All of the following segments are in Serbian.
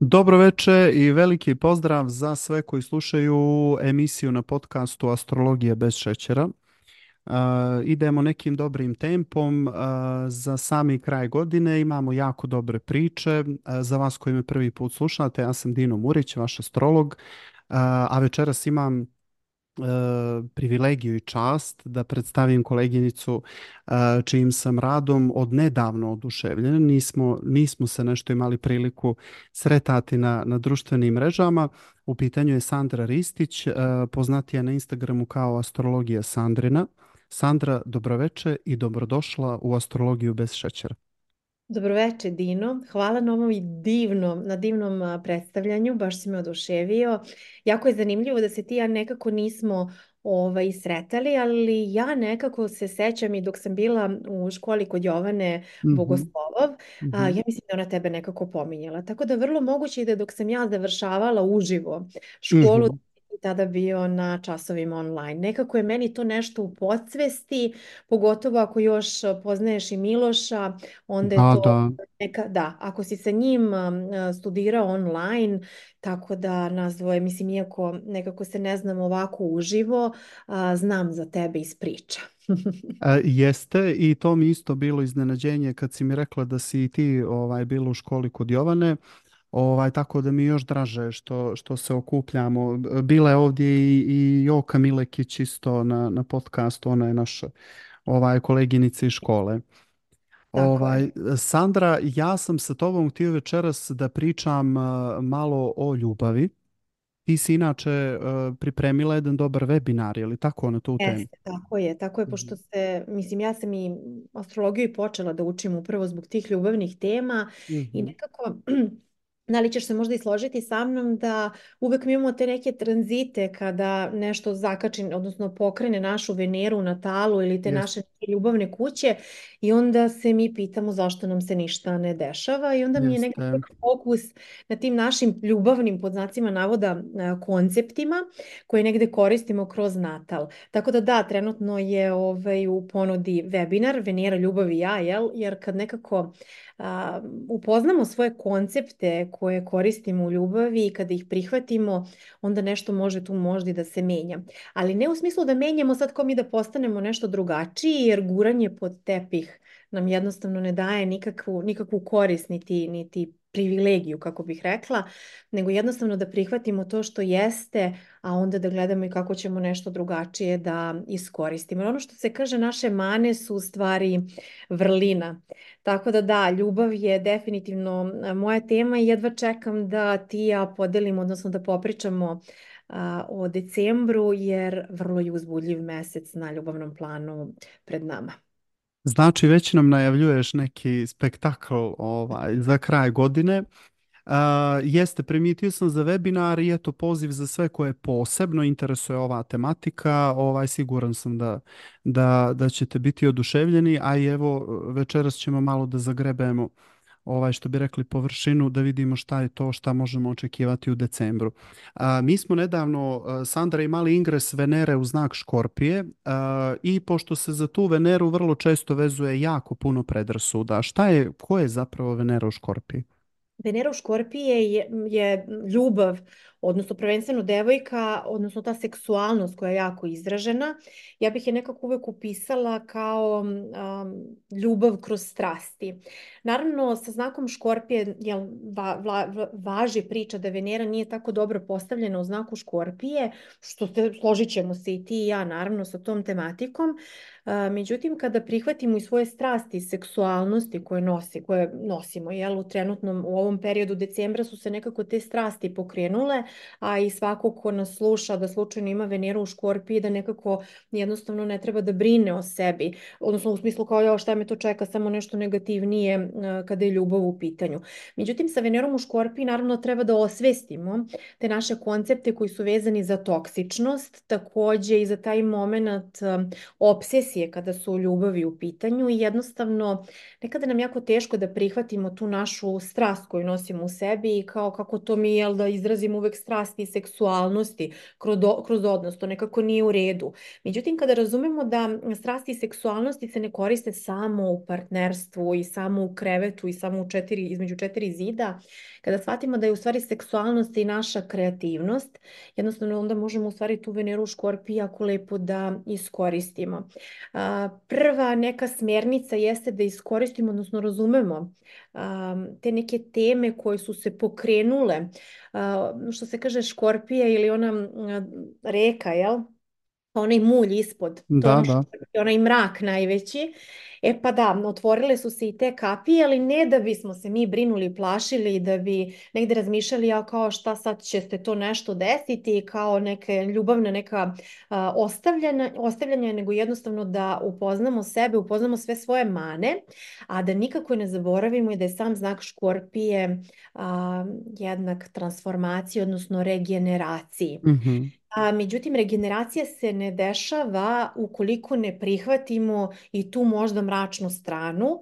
Dobro veče i veliki pozdrav za sve koji slušaju emisiju na podcastu Astrologije bez šećera. Uh, idemo nekim dobrim tempom uh, za sami kraj godine. Imamo jako dobre priče. Uh, za vas koji me prvi put slušate, ja sam Dino Murić, vaš astrolog, a večeras imam privilegiju i čast da predstavim koleginicu čijim sam radom od nedavno oduševljen. Nismo, nismo se nešto imali priliku sretati na, na društvenim mrežama. U pitanju je Sandra Ristić, poznatija na Instagramu kao Astrologija Sandrina. Sandra, dobroveče i dobrodošla u Astrologiju bez šećera. Dobroveče Dino, hvala na ovom divnom, na divnom predstavljanju, baš si me oduševio. Jako je zanimljivo da se ti ja nekako nismo ovaj, sretali, ali ja nekako se sećam i dok sam bila u školi kod Jovane mm -hmm. Bogoslovov, mm -hmm. a, ja mislim da ona tebe nekako pominjala. Tako da vrlo moguće i da dok sam ja završavala uživo školu, mm -hmm tada bio na časovima online. Nekako je meni to nešto u podsvesti, pogotovo ako još poznaješ i Miloša, onda je Da, to da. neka, da, ako si sa njim studirao online, tako da nas dvoje, mislim, iako nekako se ne znam ovako uživo, znam za tebe iz priča. E, jeste i to mi isto bilo iznenađenje kad si mi rekla da si i ti ovaj, bila u školi kod Jovane. Ovaj, tako da mi još draže što, što se okupljamo. Bila je ovdje i, i Joka Milekić isto na, na podcastu, ona je naša ovaj, koleginica iz škole. Tako Ovaj. Sandra, ja sam sa tobom htio večeras da pričam uh, malo o ljubavi. Ti si inače uh, pripremila jedan dobar webinar, je li tako na tu temu? Jeste, tako je, tako je, pošto se, mislim, ja sam i astrologiju i počela da učim upravo zbog tih ljubavnih tema Mm i -hmm. nekako da li ćeš se možda i složiti sa mnom da uvek mi imamo te neke tranzite kada nešto zakači, odnosno pokrene našu Veneru Natalu ili te Jeste. naše ljubavne kuće i onda se mi pitamo zašto nam se ništa ne dešava i onda mi je nekako fokus na tim našim ljubavnim pod znacima navoda konceptima koje negde koristimo kroz Natal. Tako da da, trenutno je ovaj, u ponudi webinar Venera, ljubav i ja, jel? jer kad nekako a, upoznamo svoje koncepte koje koristimo u ljubavi i kada ih prihvatimo, onda nešto može tu možda i da se menja. Ali ne u smislu da menjamo sad kao mi da postanemo nešto drugačiji, jer guranje pod tepih nam jednostavno ne daje nikakvu, nikakvu korist niti, niti privilegiju, kako bih rekla, nego jednostavno da prihvatimo to što jeste, a onda da gledamo i kako ćemo nešto drugačije da iskoristimo. Ono što se kaže, naše mane su u stvari vrlina. Tako da da, ljubav je definitivno moja tema i jedva čekam da ti ja podelim, odnosno da popričamo a, o decembru, jer vrlo je uzbudljiv mesec na ljubavnom planu pred nama. Znači, već nam najavljuješ neki spektakl ovaj, za kraj godine. Uh, jeste, primijetio sam za webinar i eto poziv za sve koje posebno interesuje ova tematika. Ovaj, siguran sam da, da, da ćete biti oduševljeni, a i evo večeras ćemo malo da zagrebemo ovaj što bi rekli površinu da vidimo šta je to šta možemo očekivati u decembru. A, mi smo nedavno Sandra imali ingres Venere u znak Škorpije a, i pošto se za tu Veneru vrlo često vezuje jako puno predrasuda. Šta je, ko je zapravo Venera u Škorpiji? Venera u Škorpije je, je ljubav, odnosno prvenstveno devojka, odnosno ta seksualnost koja je jako izražena. Ja bih je nekako uvek upisala kao um, ljubav kroz strasti. Naravno, sa znakom Škorpije jel, va, va, važi priča da Venera nije tako dobro postavljena u znaku Škorpije, što se, složit ćemo se i ti i ja naravno sa tom tematikom. Međutim, kada prihvatimo i svoje strasti i seksualnosti koje, nosi, koje nosimo, jel, u trenutnom, u ovom periodu decembra su se nekako te strasti pokrenule, a i svako ko nas sluša da slučajno ima Veneru u škorpiji, da nekako jednostavno ne treba da brine o sebi, odnosno u smislu kao ja šta me to čeka, samo nešto negativnije kada je ljubav u pitanju. Međutim, sa Venerom u škorpiji naravno treba da osvestimo te naše koncepte koji su vezani za toksičnost, takođe i za taj moment obsesije emocije kada su ljubavi u pitanju i jednostavno nekada nam jako teško da prihvatimo tu našu strast koju nosimo u sebi i kao kako to mi je da izrazimo uvek strasti i seksualnosti kroz, kroz odnos, to nekako nije u redu. Međutim, kada razumemo da strasti i seksualnosti se ne koriste samo u partnerstvu i samo u krevetu i samo u četiri, između četiri zida, kada shvatimo da je u stvari seksualnost i naša kreativnost, jednostavno onda možemo u stvari tu Veneru u škorpiji jako lepo da iskoristimo. Prva neka smjernica jeste da iskoristimo, odnosno razumemo te neke teme koje su se pokrenule, što se kaže škorpija ili ona reka, jel? onaj mulj ispod, da, da. onaj mrak najveći. E pa da, otvorile su se i te kapije, ali ne da bismo se mi brinuli, plašili, da bi negde razmišljali, ja kao šta sad će se to nešto desiti, kao neke ljubavne neka a, ostavljanja, ostavljanja, nego jednostavno da upoznamo sebe, upoznamo sve svoje mane, a da nikako ne zaboravimo i da je sam znak škorpije a, jednak transformaciji, odnosno regeneraciji. Mm -hmm. A, međutim, regeneracija se ne dešava ukoliko ne prihvatimo i tu možda mračnu stranu.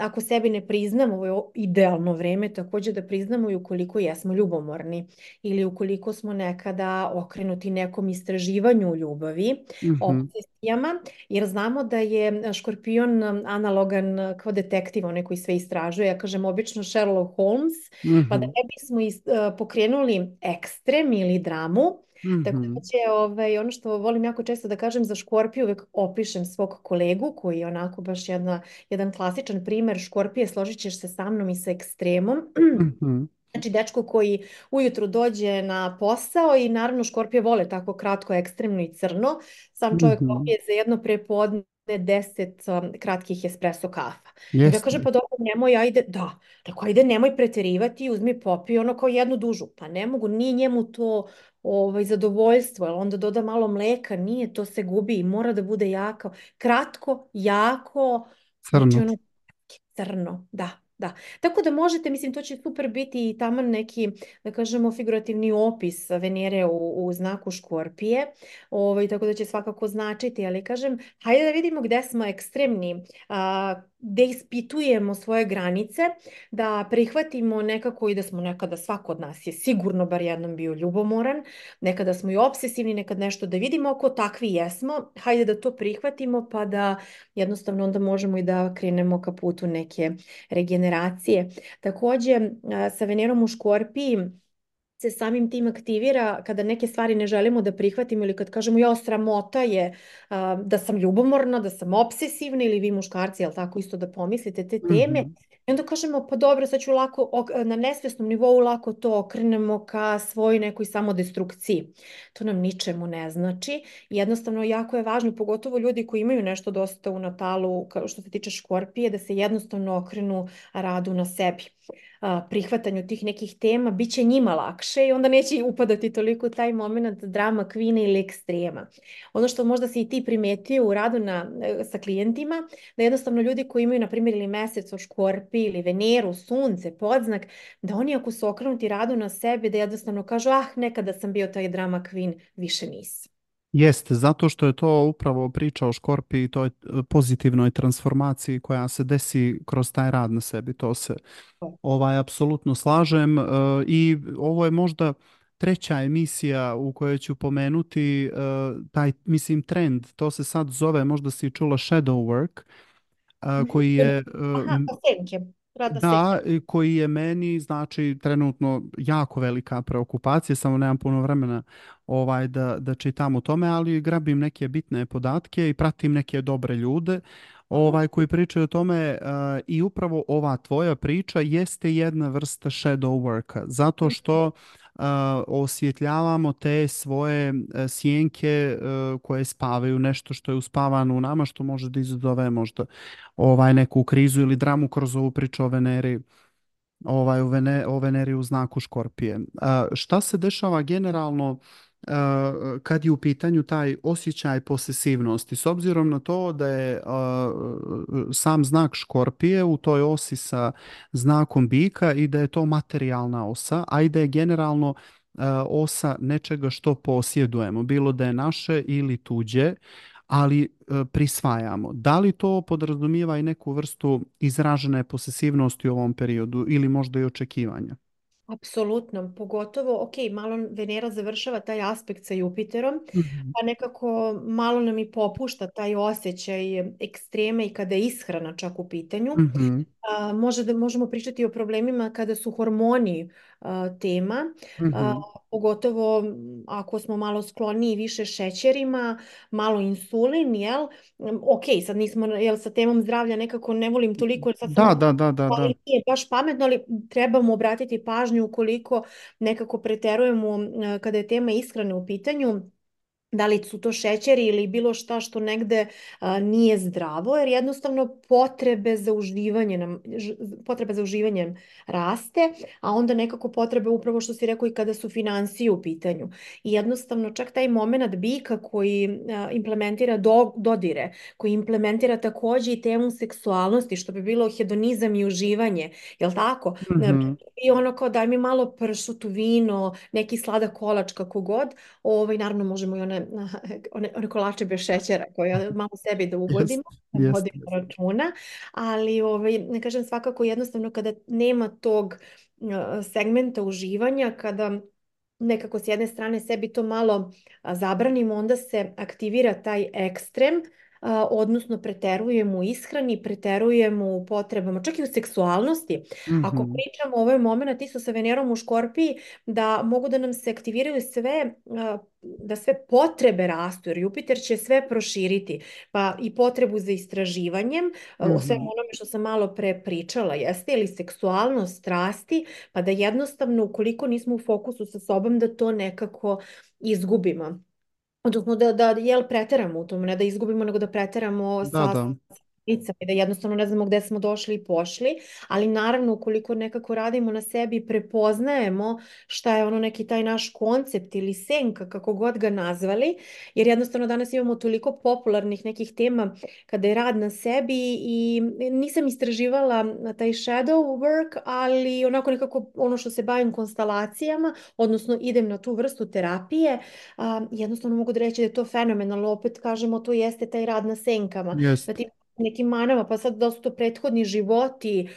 Ako sebi ne priznamo, ovo je idealno vreme, takođe da priznamo i ukoliko jesmo ljubomorni ili ukoliko smo nekada okrenuti nekom istraživanju ljubavi, mm -hmm. obsesijama, jer znamo da je škorpion analogan kao detektiv, onaj koji sve istražuje. Ja kažem obično Sherlock Holmes, mm -hmm. pa da ne bismo is, pokrenuli ekstrem ili dramu, Mm -hmm. Tako da će, ovaj, ono što volim jako često da kažem za škorpiju, uvek opišem svog kolegu koji je onako baš jedna, jedan klasičan primer škorpije, složit ćeš se sa mnom i sa ekstremom. Mm -hmm. Znači, dečko koji ujutru dođe na posao i naravno škorpije vole tako kratko, ekstremno i crno. Sam čovjek mm -hmm. popije za jedno prepodne deset um, kratkih espresso kafa. Jeste. Ja kažem, pa dobro, nemoj, ajde, da, tako ajde, nemoj preterivati, uzmi popi ono kao jednu dužu. Pa ne mogu, ni njemu to ovaj, zadovoljstvo, jer onda doda malo mleka, nije, to se gubi i mora da bude jako, kratko, jako, crno. Znači ono, crno, da, Da, tako da možete, mislim, to će super biti i taman neki, da kažemo, figurativni opis Venere u, u znaku škorpije, ovaj, tako da će svakako značiti, ali kažem, hajde da vidimo gde smo ekstremni, a, gde ispitujemo svoje granice, da prihvatimo nekako i da smo nekada, svako od nas je sigurno bar jednom bio ljubomoran, nekada smo i obsesivni, nekad nešto da vidimo ako takvi jesmo, hajde da to prihvatimo pa da jednostavno onda možemo i da krenemo ka putu neke regeneracije. Takođe, sa Venerom u Škorpiji, se samim tim aktivira kada neke stvari ne želimo da prihvatimo ili kad kažemo ja sramota je uh, da sam ljubomorna, da sam obsesivna ili vi muškarci, jel tako isto da pomislite te teme. Mm -hmm. I onda kažemo pa dobro, sad ću lako, na nesvesnom nivou lako to okrenemo ka svoj nekoj samodestrukciji. To nam ničemu ne znači. Jednostavno jako je važno, pogotovo ljudi koji imaju nešto dosta u natalu, što se tiče škorpije, da se jednostavno okrenu radu na sebi prihvatanju tih nekih tema, bit će njima lakše i onda neće upadati toliko taj moment drama, kvina ili ekstrema. Ono što možda si i ti primetio u radu na, e, sa klijentima, da jednostavno ljudi koji imaju, na primjer, ili mesec o škorpi ili Veneru, sunce, podznak, da oni ako su okrenuti radu na sebe, da jednostavno kažu, ah, nekada sam bio taj drama queen, više nisam. Jeste, zato što je to upravo priča o škorpiji i toj pozitivnoj transformaciji koja se desi kroz taj rad na sebi. To se ovaj apsolutno slažem e, i ovo je možda treća emisija u kojoj ću pomenuti e, taj, mislim, trend. To se sad zove, možda si čula shadow work, e, koji je... Aha, da, koji je meni znači trenutno jako velika preokupacija, samo nemam puno vremena ovaj da, da čitam o tome, ali grabim neke bitne podatke i pratim neke dobre ljude ovaj koji pričaju o tome uh, i upravo ova tvoja priča jeste jedna vrsta shadow worka zato što uh, osvjetljavamo te svoje uh, sjenke uh, koje spavaju nešto što je uspavano u nama što može da izazove možda ovaj neku krizu ili dramu kroz ovu priču o Veneri ovaj o, Vene, o Veneri u znaku Škorpije. Šta se dešava generalno kad je u pitanju taj osjećaj posesivnosti. S obzirom na to da je sam znak škorpije u toj osi sa znakom bika i da je to materijalna osa, a i da je generalno osa nečega što posjedujemo, bilo da je naše ili tuđe, ali prisvajamo. Da li to podrazumijeva i neku vrstu izražene posesivnosti u ovom periodu ili možda i očekivanja? Apsolutno, pogotovo, ok, malo Venera završava taj aspekt sa Jupiterom, Mhm, pa nekako malo nam i popušta taj osjećaj ekstreme i kada je ishrana čak u pitanju. mhm, A, može da možemo pričati o problemima kada su hormoni tema, a, mhm. pogotovo ako smo malo skloniji više šećerima, malo insulin, jel? Ok, sad nismo, jel, sa temom zdravlja nekako ne volim toliko, sad Da, sam da, da, da, da. ali nije baš pametno, ali trebamo obratiti pažnju ukoliko nekako preterujemo kada je tema ishrane u pitanju da li su to šećeri ili bilo šta što negde a, nije zdravo, jer jednostavno potrebe za uživanje nam, ž, potrebe za uživanjem raste, a onda nekako potrebe upravo što si rekao i kada su finansije u pitanju. I jednostavno čak taj moment bika koji a, implementira do, dodire, koji implementira takođe i temu seksualnosti, što bi bilo hedonizam i uživanje, jel tako? Mhm. I ono kao daj mi malo pršutu, vino, neki sladak kolač, kako god, ovaj, naravno možemo i one, one, one kolače bez šećera koje malo sebi da ugodimo, Jeste, da vodimo jeste. računa, ali ovaj, ne kažem svakako jednostavno kada nema tog uh, segmenta uživanja, kada nekako s jedne strane sebi to malo zabranimo, onda se aktivira taj ekstrem, odnosno preterujemo u ishrani, preterujemo u potrebama, čak i u seksualnosti. Ako Mhm, pričamo o ovaj moment isto sa Venerom u Škorpiji, da mogu da nam se aktiviraju sve, da sve potrebe rastu, jer Jupiter će sve proširiti, pa i potrebu za istraživanjem, a, o svemu mhm. onome što sam malo pre pričala, jeste, ili seksualnost, strasti, pa da jednostavno ukoliko nismo u fokusu sa sobom da to nekako izgubimo. Odnosno da, da jel preteramo u tom, ne da izgubimo, nego da preteramo Da, sa da. granicama i da jednostavno ne znamo gde smo došli i pošli, ali naravno ukoliko nekako radimo na sebi i prepoznajemo šta je ono neki taj naš koncept ili senka, kako god ga nazvali, jer jednostavno danas imamo toliko popularnih nekih tema kada je rad na sebi i nisam istraživala taj shadow work, ali onako nekako ono što se bavim konstalacijama, odnosno idem na tu vrstu terapije, jednostavno mogu da reći da je to fenomenalno, opet kažemo to jeste taj rad na senkama, da Jest. Nekim manama, pa sad da su to prethodni životi,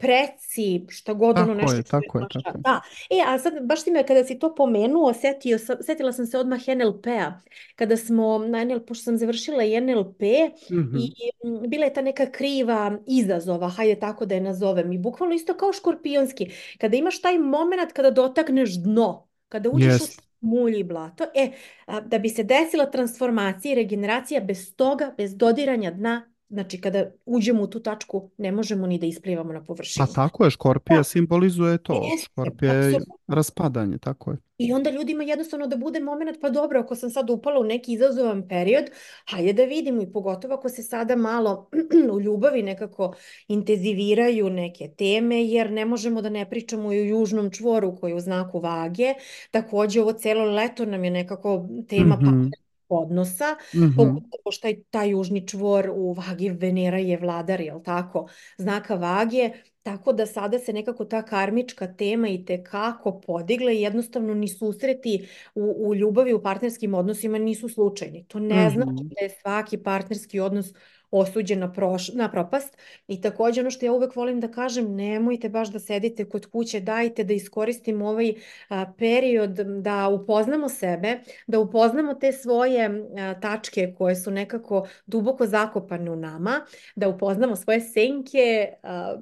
preci, šta god ono nešto je, što je tako je, naša. tako je. Da, e, a sad baš ti me kada si to pomenuo, setio, setila sam se odmah NLP-a, kada smo na NLP, pošto sam završila i NLP i Mhm. mm, bila je ta neka kriva izazova, hajde tako da je nazovem, i bukvalno isto kao škorpionski, kada imaš taj moment kada dotakneš dno, kada uđeš u Jest. mulj i blato, e, a, da bi se desila transformacija i regeneracija bez toga, bez dodiranja dna, znači kada uđemo u tu tačku ne možemo ni da isplivamo na Pa površinu. tako je, škorpija Da, simbolizuje to. jeste, Škorpija je raspadanje, tako je. I onda ljudima jednostavno da bude moment, pa dobro, ako sam sad upala u neki izazovan period, hajde da vidimo i pogotovo ako se sada malo u ljubavi nekako intenziviraju neke teme, jer ne možemo da ne pričamo i o južnom čvoru koji je u znaku vage. Takođe, ovo celo leto nam je nekako tema Mhm, odnosa, mhm. pogotovo što je taj južni čvor u vagi Venera je vladar, jel tako, znaka vage, tako da sada se nekako ta karmička tema i te kako podigla i jednostavno ni susreti u, u ljubavi, u partnerskim odnosima nisu slučajni. To ne znači Mhm. da je svaki partnerski odnos osuđen na, proš, na propast. I takođe ono što ja uvek volim da kažem, nemojte baš da sedite kod kuće, dajte da iskoristimo ovaj a, period da upoznamo sebe, da upoznamo te svoje a, tačke koje su nekako duboko zakopane u nama, da upoznamo svoje senke, a,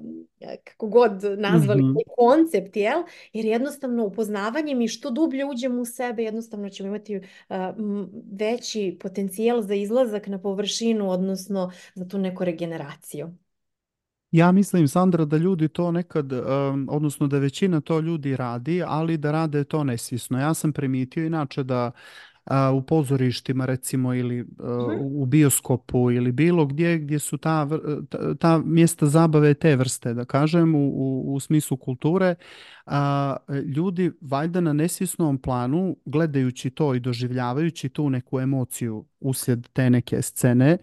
kako god nazvali Mhm. taj koncept, jel? Jer jednostavno upoznavanjem i što dublje uđemo u sebe, jednostavno ćemo imati m, veći potencijal za izlazak na površinu, odnosno za tu neku regeneraciju. Ja mislim, Sandra, da ljudi to nekad, um, odnosno da većina to ljudi radi, ali da rade to nesvisno. Ja sam primijetio inače da a, u pozorištima recimo ili a, Mhm. u bioskopu ili bilo gdje gdje su ta, vr- ta, ta mjesta zabave te vrste, da kažem, u, u, u smislu kulture, a, ljudi valjda na nesvisnom planu, gledajući to i doživljavajući tu neku emociju uslijed te neke scene,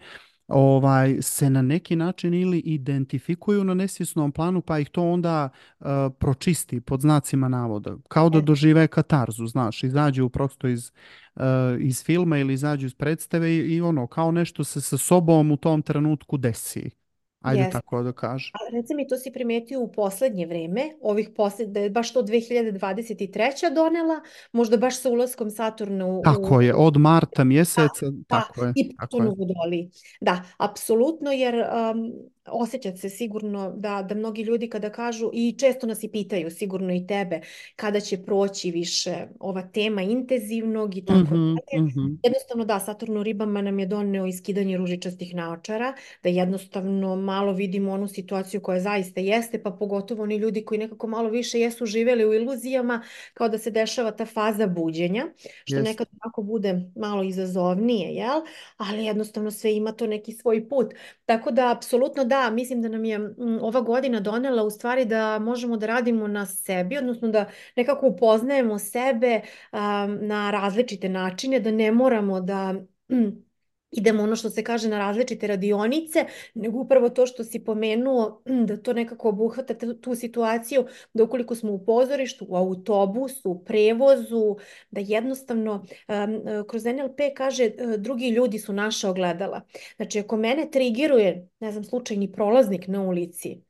ovaj, se na neki način ili identifikuju na nesvjesnom planu pa ih to onda uh, pročisti pod znacima navoda. Kao da E, dožive katarzu, znaš, izađu prosto iz, uh, iz filma ili izađu iz predstave i, i ono, kao nešto se sa sobom u tom trenutku desi. Ajde Jes. tako da kažem. A reci mi, to si primetio u poslednje vreme, ovih posled, da je baš to 2023. donela, možda baš sa ulaskom Saturna u, Tako je, od marta Da, mjeseca, da, tako je, i tako je. Vodoli. Da, apsolutno, jer um, osjećat se sigurno da, da mnogi ljudi kada kažu, i često nas i pitaju, sigurno i tebe, kada će proći više ova tema intenzivnog i tako Mhm, dalje. mhm. Jednostavno da, Saturn u ribama nam je doneo iskidanje ružičastih naočara, da jednostavno malo vidimo onu situaciju koja zaista jeste, pa pogotovo oni ljudi koji nekako malo više jesu živeli u iluzijama, kao da se dešava ta faza buđenja, što Jest. nekad onako bude malo izazovnije, jel? Ali jednostavno sve ima to neki svoj put. Tako da, apsolutno da, mislim da nam je mm, ova godina donela u stvari da možemo da radimo na sebi, odnosno da nekako upoznajemo sebe um, na različite načine, da ne moramo da idemo ono što se kaže na različite radionice, nego upravo to što si pomenuo, da to nekako obuhvata tu, tu situaciju, da ukoliko smo u pozorištu, u autobusu, u prevozu, da jednostavno kroz NLP kaže drugi ljudi su naša ogledala. Znači, ako mene trigiruje, ne znam, slučajni prolaznik na ulici,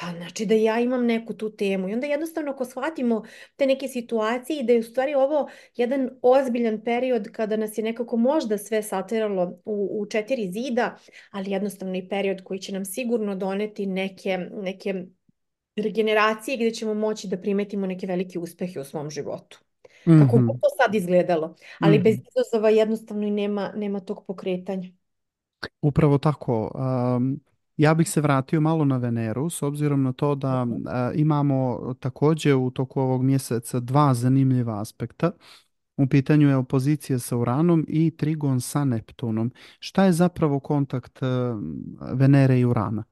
Pa znači da ja imam neku tu temu i onda jednostavno ako shvatimo te neke situacije i da je u stvari ovo jedan ozbiljan period kada nas je nekako možda sve sateralo u, u četiri zida, ali jednostavno i period koji će nam sigurno doneti neke, neke regeneracije gdje ćemo moći da primetimo neke velike uspehe u svom životu. Kako Mhm, god to sad izgledalo, ali bez mhm. izazova jednostavno i nema, nema tog pokretanja. Upravo tako. Um, ja bih se vratio malo na Veneru, s obzirom na to da uh, imamo također u toku ovog mjeseca dva zanimljiva aspekta. U pitanju je opozicija sa Uranom i trigon sa Neptunom. Šta je zapravo kontakt uh, Venere i Urana?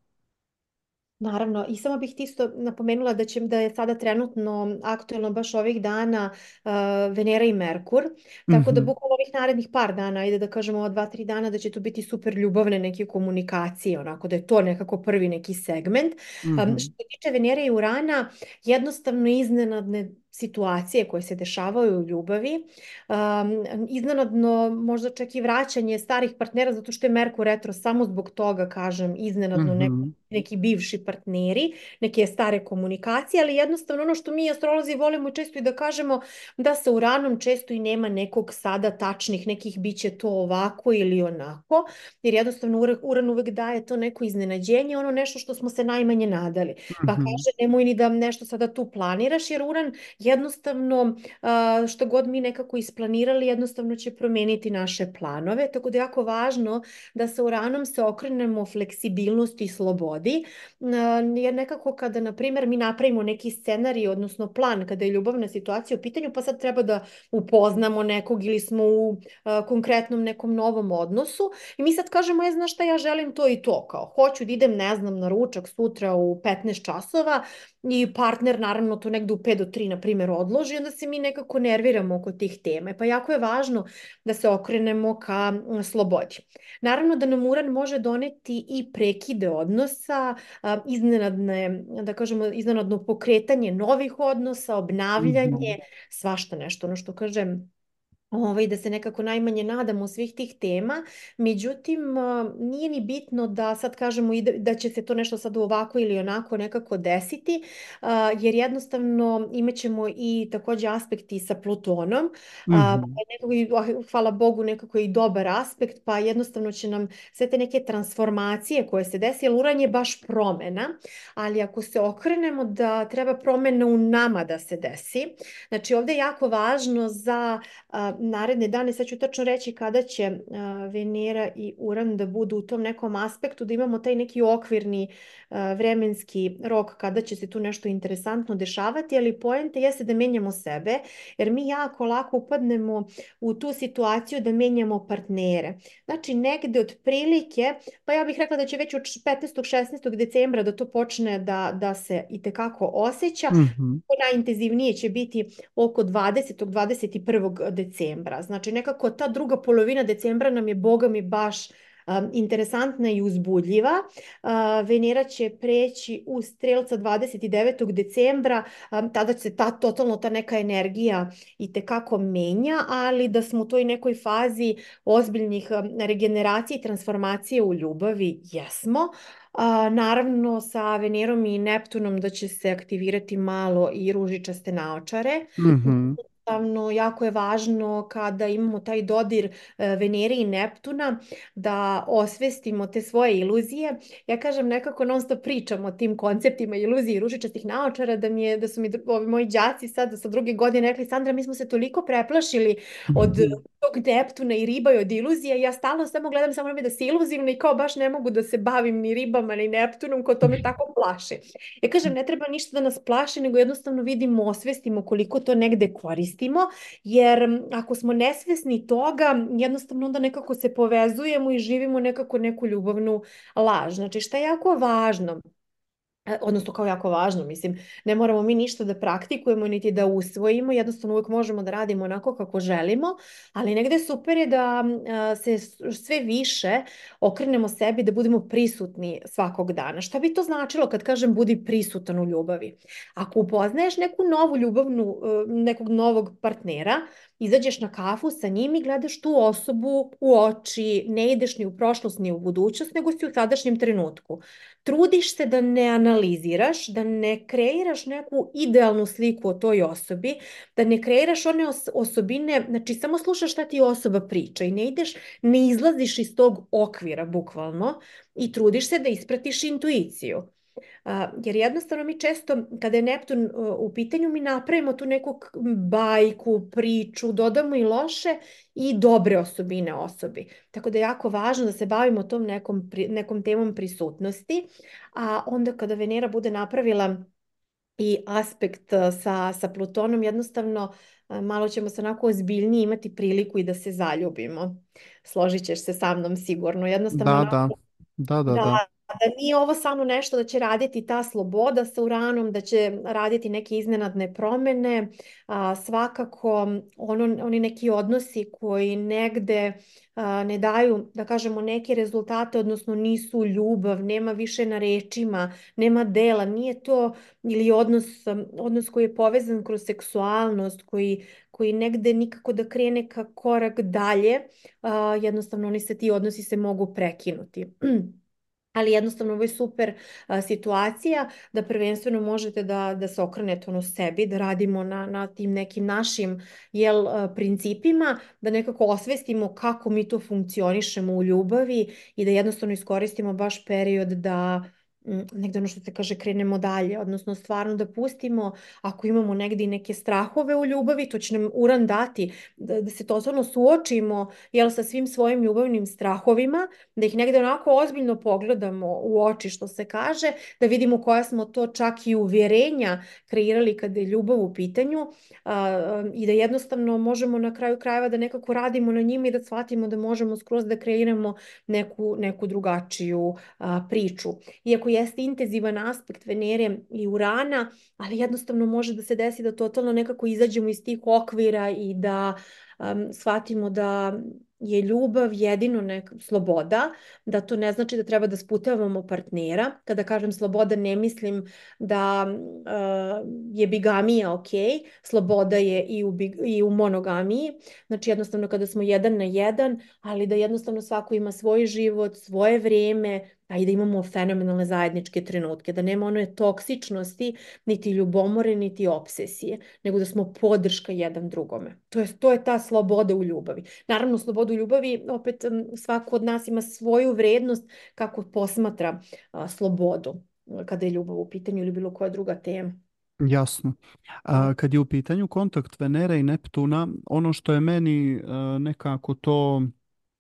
Naravno, i samo bih ti isto napomenula da će da je sada trenutno aktuelno baš ovih dana uh, Venera i Merkur, tako da Mhm, bukvalno ovih narednih par dana, ajde da kažemo ova dva, tri dana, da će to biti super ljubavne neke komunikacije, onako da je to nekako prvi neki segment. Um, mhm, što se tiče Venere i Urana, jednostavno iznenadne situacije koje se dešavaju u ljubavi, um, iznenadno možda čak i vraćanje starih partnera zato što je Merkur retro, samo zbog toga kažem iznenadno neko mhm, neki bivši partneri, neke stare komunikacije, ali jednostavno ono što mi astrolozi volimo često i da kažemo da sa Uranom često i nema nekog sada tačnih nekih biće to ovako ili onako, jer jednostavno Uran uvek daje to neko iznenađenje, ono nešto što smo se najmanje nadali. Pa mhm, kaže nemoj ni da nešto sada tu planiraš, jer Uran jednostavno što god mi nekako isplanirali, jednostavno će promeniti naše planove, tako da je jako važno da sa Uranom se okrenemo fleksibilnosti i slobodi jer nekako kada, na primjer, mi napravimo neki scenarij, odnosno plan kada je ljubavna situacija u pitanju, pa sad treba da upoznamo nekog ili smo u konkretnom nekom novom odnosu i mi sad kažemo, je, znaš šta, ja želim to i to, kao, hoću da idem, ne znam, na ručak sutra u 15 časova i partner naravno to negde u 5 do 3, na primjer, odloži, onda se mi nekako nerviramo oko tih teme. Pa jako je važno da se okrenemo ka slobodi. Naravno da nam uran može doneti i prekide odnosa, iznenadne, da kažemo, iznenadno pokretanje novih odnosa, obnavljanje, mhm. svašta nešto, ono što kažem, ovaj, da se nekako najmanje nadamo svih tih tema. Međutim, nije ni bitno da sad kažemo i da, će se to nešto sad ovako ili onako nekako desiti, jer jednostavno imaćemo i takođe aspekti sa Plutonom. Pa Mhm. nekako, hvala Bogu, nekako i dobar aspekt, pa jednostavno će nam sve te neke transformacije koje se desi, jer Uran je baš promena, ali ako se okrenemo da treba promena u nama da se desi, znači ovde je jako važno za naredne dane, sad ću tačno reći kada će Venera i Uran da budu u tom nekom aspektu, da imamo taj neki okvirni vremenski rok kada će se tu nešto interesantno dešavati, ali poente jeste da menjamo sebe, jer mi jako lako upadnemo u tu situaciju da menjamo partnere. Znači negde od prilike, pa ja bih rekla da će već od 15. 16. decembra da to počne da, da se i tekako osjeća, Mhm. najintenzivnije će biti oko 20. 21. decembra. Znači nekako ta druga polovina decembra nam je, boga mi, baš interesantna i uzbudljiva. Venera će preći u strelca 29. decembra, tada se ta totalno ta neka energija i tekako menja, ali da smo u toj nekoj fazi ozbiljnih regeneracije i transformacije u ljubavi, jesmo. A, naravno sa Venerom i Neptunom da će se aktivirati malo i ružičaste naočare. Mm -hmm jednostavno jako je važno kada imamo taj dodir e, Venere i Neptuna da osvestimo te svoje iluzije. Ja kažem nekako non stop pričam o tim konceptima iluzije i ružičastih naočara da mi je, da su mi ovi moji đaci sad sa druge godine rekli Sandra mi smo se toliko preplašili od mhm. tog Neptuna i riba i od iluzija ja stalno samo gledam samo da se iluzivno i kao baš ne mogu da se bavim ni ribama ni Neptunom ko to me tako plaši. Ja kažem ne treba ništa da nas plaši nego jednostavno vidimo, osvestimo koliko to negde koristi koristimo, jer ako smo nesvesni toga, jednostavno onda nekako se povezujemo i živimo nekako neku ljubavnu laž. Znači šta je jako važno? E, odnosno kao jako važno, mislim, ne moramo mi ništa da praktikujemo niti da usvojimo, jednostavno uvijek možemo da radimo onako kako želimo, ali negde super je da se sve više okrenemo sebi da budemo prisutni svakog dana. Šta bi to značilo kad kažem budi prisutan u ljubavi? Ako upoznaješ neku novu ljubavnu, e, nekog novog partnera, izađeš na kafu sa njim i gledaš tu osobu u oči, ne ideš ni u prošlost ni u budućnost, nego si u sadašnjem trenutku. Trudiš se da ne analiziraš, da ne kreiraš neku idealnu sliku o toj osobi, da ne kreiraš one os osobine, znači samo slušaš šta ti osoba priča i ne ideš, ne izlaziš iz tog okvira bukvalno i trudiš se da ispratiš intuiciju jer jednostavno mi često, kada je Neptun u pitanju, mi napravimo tu neku bajku, priču, dodamo i loše i dobre osobine osobi. Tako da je jako važno da se bavimo tom nekom, nekom temom prisutnosti, a onda kada Venera bude napravila i aspekt sa, sa Plutonom, jednostavno malo ćemo se onako ozbiljnije imati priliku i da se zaljubimo. Složit ćeš se sa mnom sigurno. Jednostavno da, da. Da, da, da. da da nije ovo samo nešto da će raditi ta sloboda sa uranom, da će raditi neke iznenadne promene, a, svakako ono, oni neki odnosi koji negde a, ne daju, da kažemo, neke rezultate, odnosno nisu ljubav, nema više na rečima, nema dela, nije to ili odnos, odnos koji je povezan kroz seksualnost, koji, koji negde nikako da krene ka korak dalje, a, jednostavno oni se ti odnosi se mogu prekinuti. ali jednostavno ovo je super a, situacija da prvenstveno možete da, da se okrenete ono sebi, da radimo na, na tim nekim našim jel, a, principima, da nekako osvestimo kako mi to funkcionišemo u ljubavi i da jednostavno iskoristimo baš period da negde ono što se kaže krenemo dalje, odnosno stvarno da pustimo ako imamo negde i neke strahove u ljubavi, to će nam uran dati da, da se totalno suočimo jel, sa svim svojim ljubavnim strahovima, da ih negde onako ozbiljno pogledamo u oči što se kaže, da vidimo koja smo to čak i uvjerenja kreirali kada je ljubav u pitanju a, i da jednostavno možemo na kraju krajeva da nekako radimo na njima i da shvatimo da možemo skroz da kreiramo neku, neku drugačiju a, priču. Iako jeste intenzivan aspekt Venere i Urana, ali jednostavno može da se desi da totalno nekako izađemo iz tih okvira i da um, shvatimo da je ljubav jedino neka sloboda, da to ne znači da treba da sputavamo partnera. Kada kažem sloboda ne mislim da uh, je bigamija ok, sloboda je i u, i u monogamiji, znači jednostavno kada smo jedan na jedan, ali da jednostavno svako ima svoj život, svoje vrijeme, a i da imamo fenomenalne zajedničke trenutke, da nema one toksičnosti, niti ljubomore, niti obsesije, nego da smo podrška jedan drugome. To je, to je ta sloboda u ljubavi. Naravno, sloboda u ljubavi, opet svako od nas ima svoju vrednost kako posmatra a, slobodu kada je ljubav u pitanju ili bilo koja druga tema. Jasno. A, kad je u pitanju kontakt Venere i Neptuna, ono što je meni a, nekako to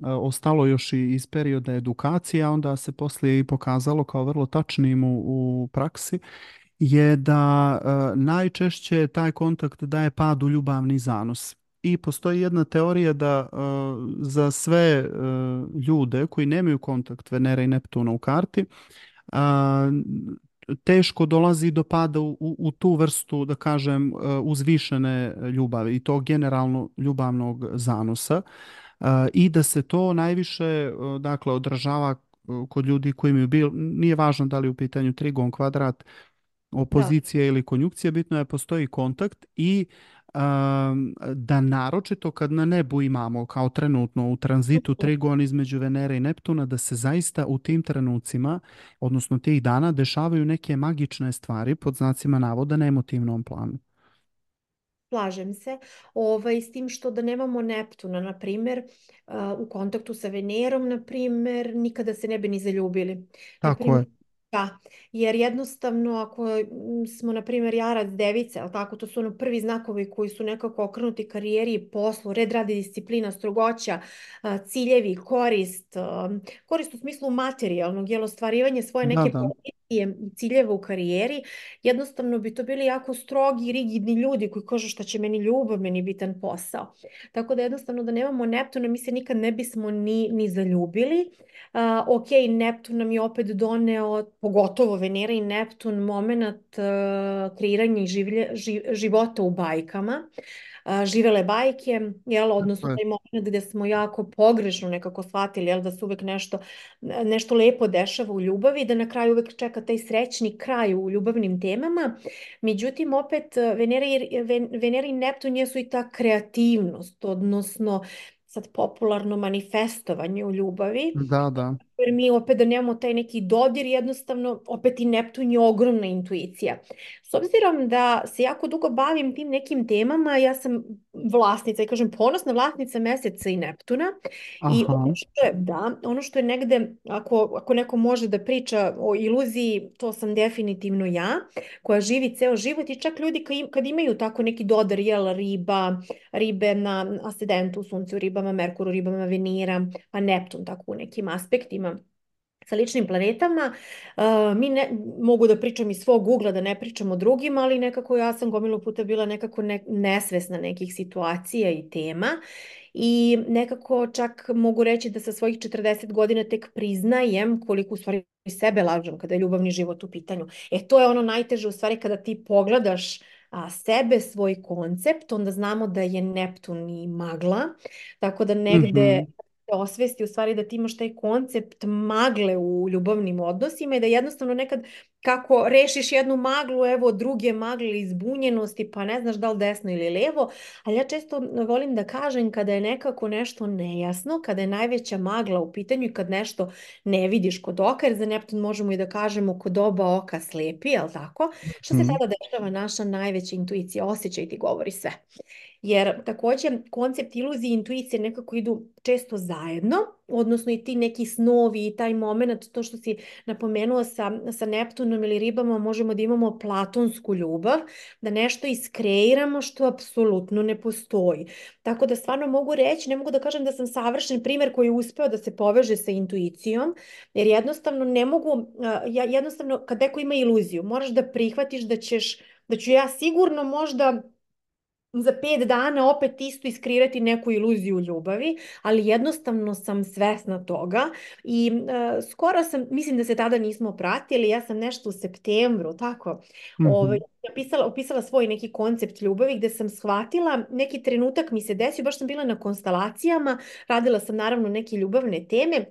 ostalo još i iz perioda edukacije, a onda se poslije i pokazalo kao vrlo tačnim u, u praksi, je da najčešće taj kontakt daje pad u ljubavni zanos. I postoji jedna teorija da za sve ljude koji nemaju kontakt Venera i Neptuna u karti, teško dolazi do pada u, u tu vrstu, da kažem, uzvišene ljubavi i to generalno ljubavnog zanosa. I da se to najviše dakle odražava kod ljudi koji imaju bil, nije važno da li u pitanju trigon, kvadrat, opozicija ili konjukcija, bitno je da postoji kontakt i da naročito kad na nebu imamo kao trenutno u tranzitu trigon između Venere i Neptuna, da se zaista u tim trenucima, odnosno tih dana, dešavaju neke magične stvari pod znacima navoda na emotivnom planu. Slažem se, ovaj, s tim što da nemamo Neptuna, na primjer, u kontaktu sa Venerom, na primjer, nikada se ne bi ni zaljubili. Tako je. Da, jer jednostavno ako smo, na primjer, jarac device, ali tako, to su ono prvi znakovi koji su nekako okrenuti karijeri i poslu, red radi disciplina, strogoća, ciljevi, korist, korist u smislu materijalnog, jel, ostvarivanje svoje neke da, da. I ciljeva u karijeri, jednostavno bi to bili jako strogi, rigidni ljudi koji kažu šta će meni ljubav, meni bitan posao. Tako da jednostavno da nemamo Neptuna, mi se nikad ne bismo ni, ni zaljubili. Uh, ok, Neptun nam je opet doneo, pogotovo Venera i Neptun, moment uh, kreiranja i življe, živ, života u bajkama. Uh, živele bajke, jel, odnosno taj moment gde smo jako pogrešno nekako shvatili, jel, da se uvek nešto, nešto lepo dešava u ljubavi, da na kraju uvek čeka taj srećni kraj u ljubavnim temama. Međutim, opet Venera i, Venera i Neptun jesu i ta kreativnost, odnosno sad popularno manifestovanje u ljubavi. Da, da. Jer mi opet da nemamo taj neki dodir, jednostavno opet i Neptun je ogromna intuicija. S obzirom da se jako dugo bavim tim nekim temama, ja sam vlasnica i kažem ponosna vlasnica meseca i Neptuna. Aha. I ono što je, da, ono što je negde, ako, ako neko može da priča o iluziji, to sam definitivno ja, koja živi ceo život i čak ljudi kad imaju tako neki dodar, jel, riba, ribe na ascendentu, suncu, ribama, Merkuru, ribama, Venira, pa Neptun tako u nekim aspektima sa ličnim planetama. Mi ne, mogu da pričam iz svog ugla, da ne pričam o drugima, ali nekako ja sam gomilu puta bila nekako ne, nesvesna nekih situacija i tema i nekako čak mogu reći da sa svojih 40 godina tek priznajem koliko u stvari sebe lažem kada je ljubavni život u pitanju. E to je ono najteže u stvari kada ti pogledaš a, sebe, svoj koncept, onda znamo da je Neptun i magla, tako da negde mm -hmm osvesti u stvari da ti imaš taj koncept magle u ljubavnim odnosima i da jednostavno nekad kako rešiš jednu maglu, evo druge magle izbunjenosti, pa ne znaš da li desno ili levo, ali ja često volim da kažem kada je nekako nešto nejasno, kada je najveća magla u pitanju i kad nešto ne vidiš kod oka, jer za Neptun možemo i da kažemo kod oba oka slepi, jel tako? Što se tada dešava naša najveća intuicija, osjećaj ti govori sve. Jer takođe koncept iluzije i intuicije nekako idu često zajedno, odnosno i ti neki snovi i taj moment, to što si napomenuo sa, sa Neptunom ili ribama, možemo da imamo platonsku ljubav, da nešto iskreiramo što apsolutno ne postoji. Tako da stvarno mogu reći, ne mogu da kažem da sam savršen primer koji je uspeo da se poveže sa intuicijom, jer jednostavno ne mogu, ja jednostavno kad neko ima iluziju, moraš da prihvatiš da ćeš, da ću ja sigurno možda za pet dana opet isto iskreirati neku iluziju ljubavi, ali jednostavno sam svesna toga i uh, skoro sam, mislim da se tada nismo pratili, ja sam nešto u septembru, tako, mm -hmm. ovaj, opisala, opisala svoj neki koncept ljubavi gde sam shvatila, neki trenutak mi se desio, baš sam bila na konstalacijama, radila sam naravno neke ljubavne teme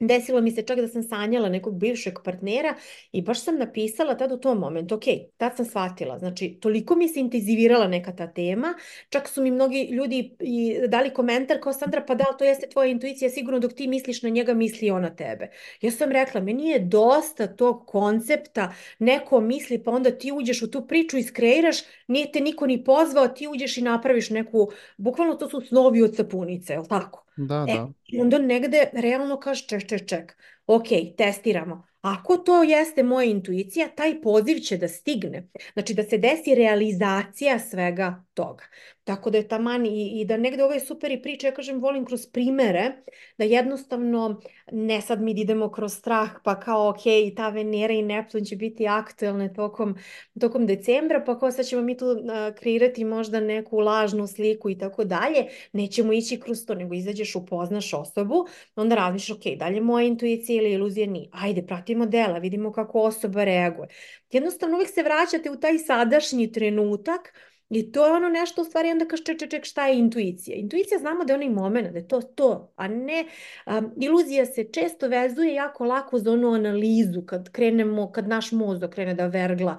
Desilo mi se čak da sam sanjala nekog bivšeg partnera i baš sam napisala tad u tom momentu, ok, tad sam shvatila, znači toliko mi se intenzivirala neka ta tema, čak su mi mnogi ljudi i dali komentar kao Sandra, pa da, to jeste tvoja intuicija, sigurno dok ti misliš na njega, misli on na tebe. Ja sam rekla, meni je dosta tog koncepta, neko misli, pa onda ti uđeš u tu priču i skreiraš, nije te niko ni pozvao, ti uđeš i napraviš neku, bukvalno to su snovi od sapunice, je li tako? Da, e, da. onda negde realno kažeš ček, ček, ček, ok, testiramo. Ako to jeste moja intuicija, taj poziv će da stigne. Znači da se desi realizacija svega toga. Tako da je taman i, i da negde ove super i priče, ja kažem, volim kroz primere, da jednostavno ne sad mi idemo kroz strah, pa kao ok, ta Venera i Neptun će biti aktuelne tokom, tokom decembra, pa kao sad ćemo mi tu uh, kreirati možda neku lažnu sliku i tako dalje. Nećemo ići kroz to, nego izađeš, upoznaš osobu, onda razmišljaš, ok, dalje moja intuicija ili iluzija nije. Ajde, pratimo dela, vidimo kako osoba reaguje. Jednostavno uvijek se vraćate u taj sadašnji trenutak, I to je ono nešto u stvari onda kaže ček, ček, ček, šta je intuicija? Intuicija znamo da je onaj moment, da je to to, a ne, um, iluzija se često vezuje jako lako za onu analizu kad krenemo, kad naš mozak krene da vergla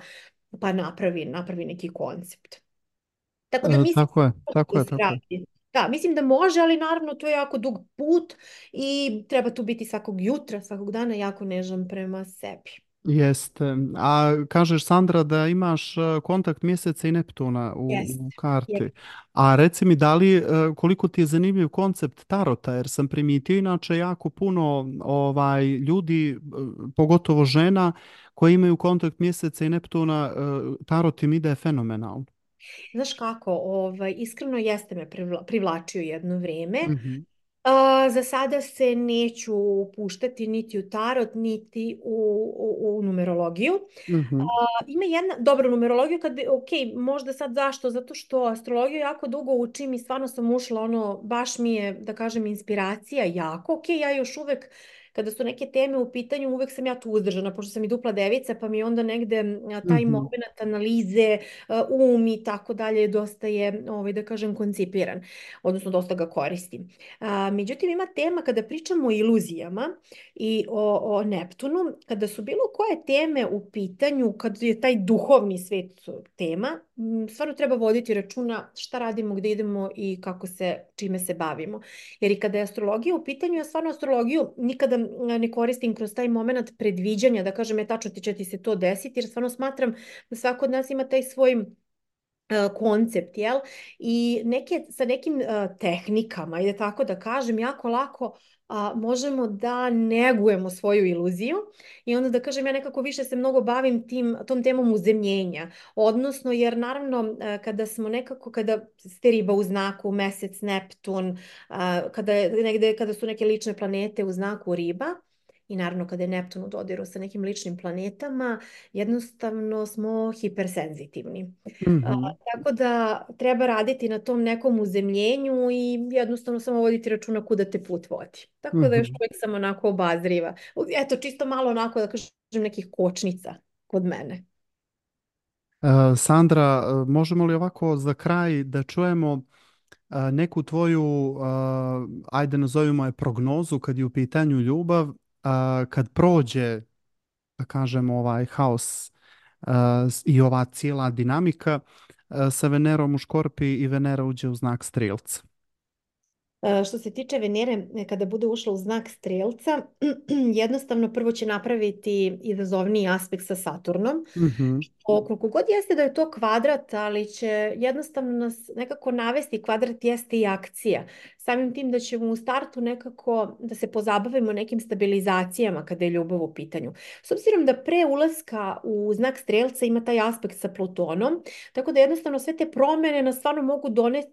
pa napravi, napravi neki koncept. Tako da E, mislim tako je, da tako je, tako je. Da, mislim da može, ali naravno to je jako dug put i treba tu biti svakog jutra, svakog dana jako nežan prema sebi. Jeste. A kažeš, Sandra, da imaš e, kontakt mjeseca i Neptuna u, Jeste. u karti. Jeste. A reci mi, da li, e, koliko ti je zanimljiv koncept tarota, jer sam primijetio inače jako puno ovaj, ljudi, e, pogotovo žena, koji imaju kontakt mjeseca i Neptuna, tarot im ide fenomenalno. Znaš kako, ovaj, iskreno jeste me privla, privlačio jedno vrijeme. Mhm, Za sada se neću upuštati niti u tarot, niti u, u, u numerologiju. mhm, A, ima jedna dobra numerologija kad bi, ok, možda sad zašto? Zato što astrologiju jako dugo učim i stvarno sam ušla ono, baš mi je, da kažem, inspiracija jako. Ok, ja još uvek kada su neke teme u pitanju, uvek sam ja tu uzdržana, pošto sam i dupla devica, pa mi onda negde taj mhm, moment analize, um i tako dalje, dosta je, ovaj, da kažem, koncipiran, odnosno dosta ga koristim. A, međutim, ima tema kada pričamo o iluzijama i o, o Neptunu, kada su bilo koje teme u pitanju, kad je taj duhovni svet tema, stvarno treba voditi računa šta radimo, gde idemo i kako se, čime se bavimo. Jer i kada je astrologija u pitanju, ja stvarno astrologiju nikada ne koristim kroz taj moment predviđanja, da kažem, je tačno ti će ti se to desiti, jer stvarno smatram da svako od nas ima taj svoj koncept, jel? I neke, sa nekim uh, tehnikama, ide tako da kažem, jako lako a, možemo da negujemo svoju iluziju i onda da kažem ja nekako više se mnogo bavim tim, tom temom uzemljenja, odnosno jer naravno a, kada smo nekako, kada ste riba u znaku, mesec, Neptun, a, kada, negde, kada su neke lične planete u znaku riba, i naravno kada je Neptun u dodiru sa nekim ličnim planetama, jednostavno smo hipersenzitivni. mhm, A, tako da treba raditi na tom nekom uzemljenju i jednostavno samo voditi računa kuda te put vodi. Tako da još mhm. uvijek sam onako obazriva. Eto, čisto malo onako da kažem nekih kočnica kod mene. E, Sandra, e, možemo li ovako za kraj da čujemo a, neku tvoju, ajde nazovimo je prognozu kad je u pitanju ljubav, a, kad prođe, da kažemo, ovaj haos a, s- i ova cijela dinamika a, sa Venerom u Škorpiji i Venera uđe u znak Strelca. E, Što se tiče Venere, kada bude ušla u znak strelca, jednostavno prvo će napraviti izazovniji aspekt sa Saturnom, Mhm, što koliko god jeste da je to kvadrat, ali će jednostavno nas nekako navesti, kvadrat jeste i akcija. Samim tim da ćemo u startu nekako da se pozabavimo nekim stabilizacijama kada je ljubav u pitanju. S obzirom da pre ulaska u znak strelca ima taj aspekt sa Plutonom, tako da jednostavno sve te promjene nas stvarno mogu doneti,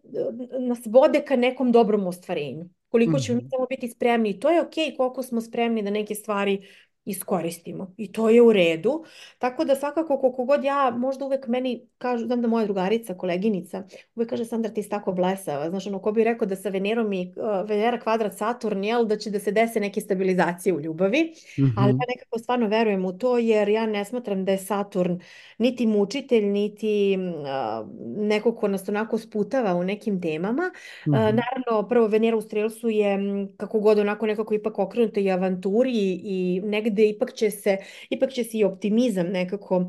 nas vode ka nekom dobrom ostvarenju. Koliko ćemo mi mhm, samo biti spremni, to je ok, koliko smo spremni da neke stvari iskoristimo. I to je u redu. Tako da svakako koliko god ja, možda uvek meni kažu, znam da moja drugarica, koleginica, uvek kaže Sandra ti si tako blesava. Znaš, ono, ko bi rekao da sa Venerom i uh, Venera kvadrat Saturn, jel, da će da se dese neke stabilizacije u ljubavi. Ali mhm, ja nekako stvarno verujem u to, jer ja ne smatram da je Saturn niti mučitelj, niti uh, neko ko nas onako sputava u nekim temama. Uh, mhm, naravno, prvo Venera u Strelsu je kako god onako nekako ipak okrenuta i avanturi i, i negde ipak će se, ipak će se i optimizam nekako uh,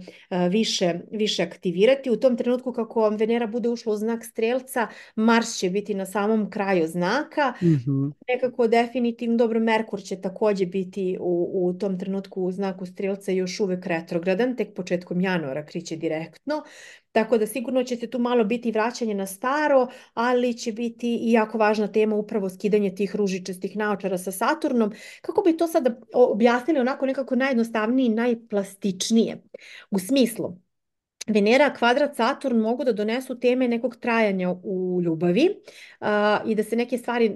više, više aktivirati. U tom trenutku kako Venera bude ušla u znak Strelca, Mars će biti na samom kraju znaka. mhm, Nekako definitivno, dobro, Merkur će takođe biti u, u tom trenutku u znaku Strelca još uvek retrogradan, tek početkom januara kriće direktno. Tako da sigurno će se tu malo biti vraćanje na staro, ali će biti i jako važna tema upravo skidanje tih ružičastih naočara sa Saturnom. Kako bi to sada objasnili onako nekako najjednostavnije i najplastičnije? U smislu, Venera, kvadrat, Saturn mogu da donesu teme nekog trajanja u ljubavi a, i da se neke stvari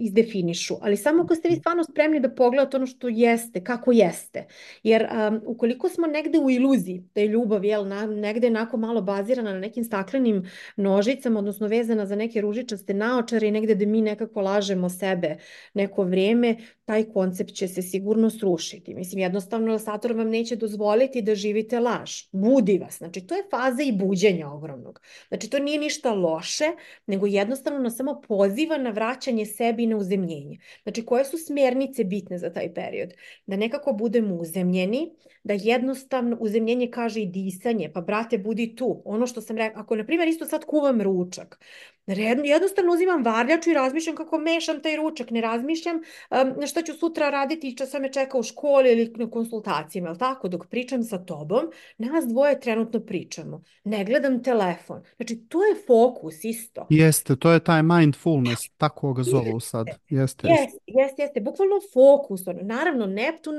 izdefinišu, ali samo ako ste vi stvarno spremni da pogledate ono što jeste, kako jeste. Jer a, ukoliko smo negde u iluziji da je ljubav jel, na, negde onako malo bazirana na nekim staklenim nožicama, odnosno vezana za neke ružičaste naočare i negde da mi nekako lažemo sebe neko vrijeme, taj koncept će se sigurno srušiti. Mislim, jednostavno Saturn vam neće dozvoliti da živite laž. Budi vas. Znači, to je faza i buđenja ogromnog. Znači, to nije ništa loše, nego jednostavno nas samo poziva na vraćanje sebi i na uzemljenje. Znači, koje su smjernice bitne za taj period? Da nekako budemo uzemljeni, da jednostavno uzemljenje kaže i disanje, pa brate, budi tu. Ono što sam rekao, ako, na primjer, isto sad kuvam ručak, Jednostavno uzimam varljaču i razmišljam kako mešam taj ručak, ne razmišljam um, šta ću sutra raditi i šta me čeka u školi ili na konsultacijama, ali tako, dok pričam sa tobom, nas dvoje trenutno pričamo. Ne gledam telefon. Znači, to je fokus isto. Jeste, to je taj mindfulness, tako ga zovu sad. Jeste, jeste, jeste, jeste. Bukvalno fokus. Ono. Naravno, Neptun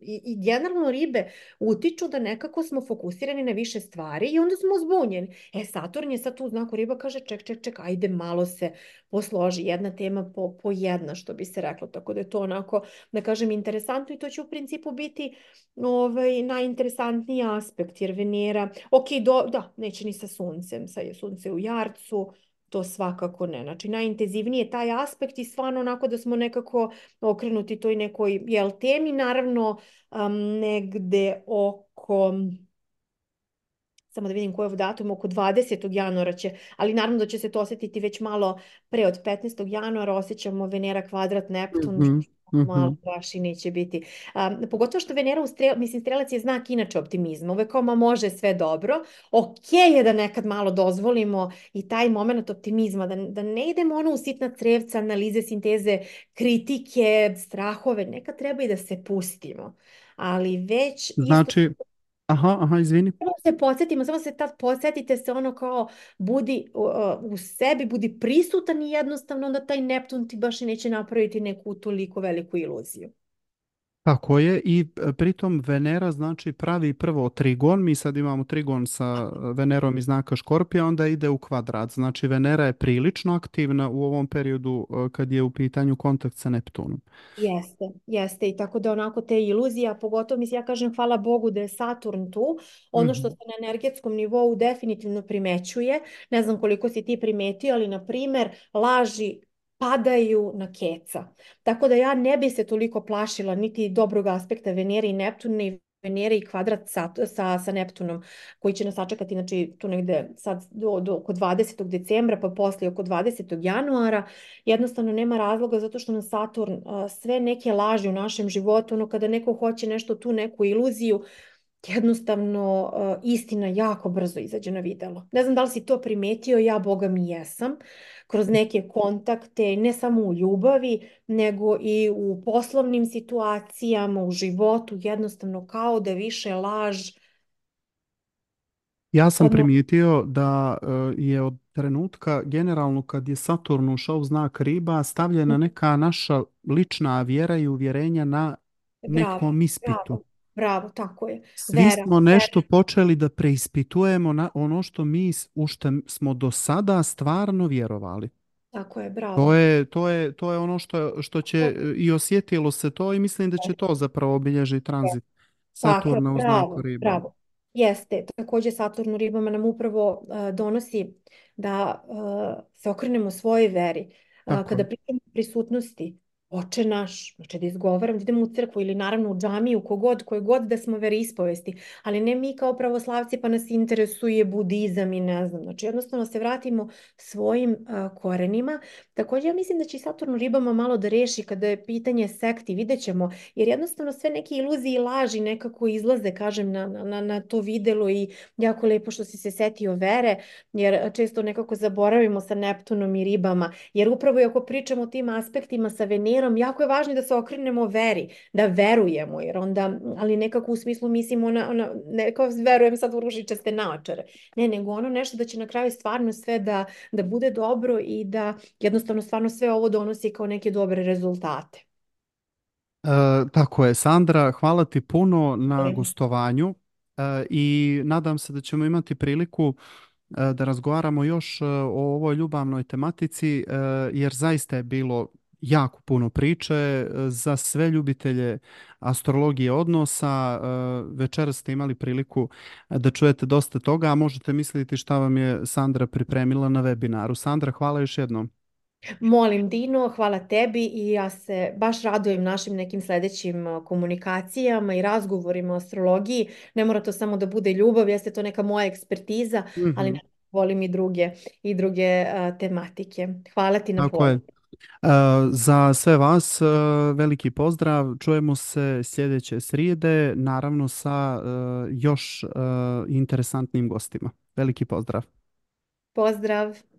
i, i generalno ribe utiču da nekako smo fokusirani na više stvari i onda smo zbunjeni. E, Saturn je sad tu u znaku riba, kaže ček, ček, ček, ajde malo se posloži jedna tema po, po jedna, što bi se reklo. Tako da je to onako, da kažem, interesantno i to će u principu biti ovaj, najinteresantniji aspekt, jer Venera, ok, do, da, neće ni sa suncem, sa je sunce u jarcu, to svakako ne. Znači, najintenzivniji je taj aspekt i stvarno onako da smo nekako okrenuti toj nekoj jel, temi, naravno um, negde oko samo da vidim koji je datum, oko 20. januara će, ali naravno da će se to osjetiti već malo pre od 15. januara, osjećamo Venera kvadrat Neptun, mm -hmm. malo mhm. baš i neće biti. Um, pogotovo što Venera u strel, mislim, strelac je znak inače optimizma, uvek kao ma može sve dobro, ok je da nekad malo dozvolimo i taj moment optimizma, da, da ne idemo ono u sitna crevca, analize, sinteze, kritike, strahove, nekad treba i da se pustimo. Ali već... Znači, isto Aha, aha, izvini. Samo se podsjetimo, samo se tad podsjetite se ono kao budi uh, u sebi, budi prisutan i jednostavno onda taj Neptun ti baš i neće napraviti neku toliko veliku iluziju. Tako je i e, pritom Venera znači pravi prvo trigon, mi sad imamo trigon sa Venerom iz znaka Škorpija, onda ide u kvadrat. Znači Venera je prilično aktivna u ovom periodu e, kad je u pitanju kontakt sa Neptunom. Jeste, jeste i tako da onako te iluzija, pogotovo mislim ja kažem hvala Bogu da je Saturn tu, ono što se na energetskom nivou definitivno primećuje, ne znam koliko si ti primetio, ali na primer laži padaju na keca. Tako da ja ne bi se toliko plašila niti dobrog aspekta Venere i Neptuna i Venere i kvadrat sa, sa, sa Neptunom koji će nas sačekati znači, tu negde sad do, do oko 20. decembra pa posle oko 20. januara. Jednostavno nema razloga zato što na Saturn uh, sve neke laži u našem životu, ono kada neko hoće nešto tu, neku iluziju, jednostavno uh, istina jako brzo izađe na videlo. Ne znam da li si to primetio, ja boga mi jesam, kroz neke kontakte, ne samo u ljubavi, nego i u poslovnim situacijama, u životu, jednostavno kao da više laž. Ja sam primijetio da uh, je od trenutka generalno kad je Saturn ušao u znak riba stavljena neka naša lična vjera i uvjerenja na nekom ispitu. Bravo. Tako je. Svi vera, smo nešto vera. počeli da preispitujemo na ono što mi u što smo do sada stvarno vjerovali. Tako je, bravo. To je, to je, to je ono što, što će i osjetilo se to i mislim da će to zapravo obilježiti tranzit Saturna u znaku riba. Bravo. Jeste, također Saturn u ribama nam upravo uh, donosi da uh, se okrenemo svojoj veri. Uh, kada pričamo prisutnosti, oče naš, znači da izgovaram, da idemo u crkvu ili naravno u džamiju, kogod, koje god da smo veroispovesti, ali ne mi kao pravoslavci pa nas interesuje budizam i ne znam, znači jednostavno se vratimo svojim uh, korenima. Također ja mislim da će Saturn u ribama malo da reši kada je pitanje sekti, vidjet ćemo, jer jednostavno sve neke iluzije i laži nekako izlaze, kažem, na, na, na to videlo i jako lepo što si se setio vere, jer često nekako zaboravimo sa Neptunom i ribama, jer upravo ako pričamo o tim aspektima sa Venerom, vjerom, jako je važno da se okrenemo veri, da verujemo, jer onda, ali nekako u smislu mislimo, ona, ona, ne kao verujem sad u ružičaste naočare, ne, nego ono nešto da će na kraju stvarno sve da, da bude dobro i da jednostavno stvarno sve ovo donosi kao neke dobre rezultate. E, tako je, Sandra, hvala ti puno na e. gostovanju e, i nadam se da ćemo imati priliku e, da razgovaramo još e, o ovoj ljubavnoj tematici, e, jer zaista je bilo jako puno priče e, za sve ljubitelje astrologije odnosa. E, večeras ste imali priliku da čujete dosta toga, a možete misliti šta vam je Sandra pripremila na webinaru. Sandra, hvala još jednom. Molim Dino, hvala tebi i ja se baš radujem našim nekim sledećim uh, komunikacijama i razgovorima o astrologiji. Ne mora to samo da bude ljubav, jeste to neka moja ekspertiza, ali Mhm, volim i druge i druge uh, tematike. Hvala ti na Tako pozivu. E, za sve vas e, veliki pozdrav. Čujemo se sljedeće srijede, naravno sa e, još e, interesantnim gostima. Veliki pozdrav. Pozdrav!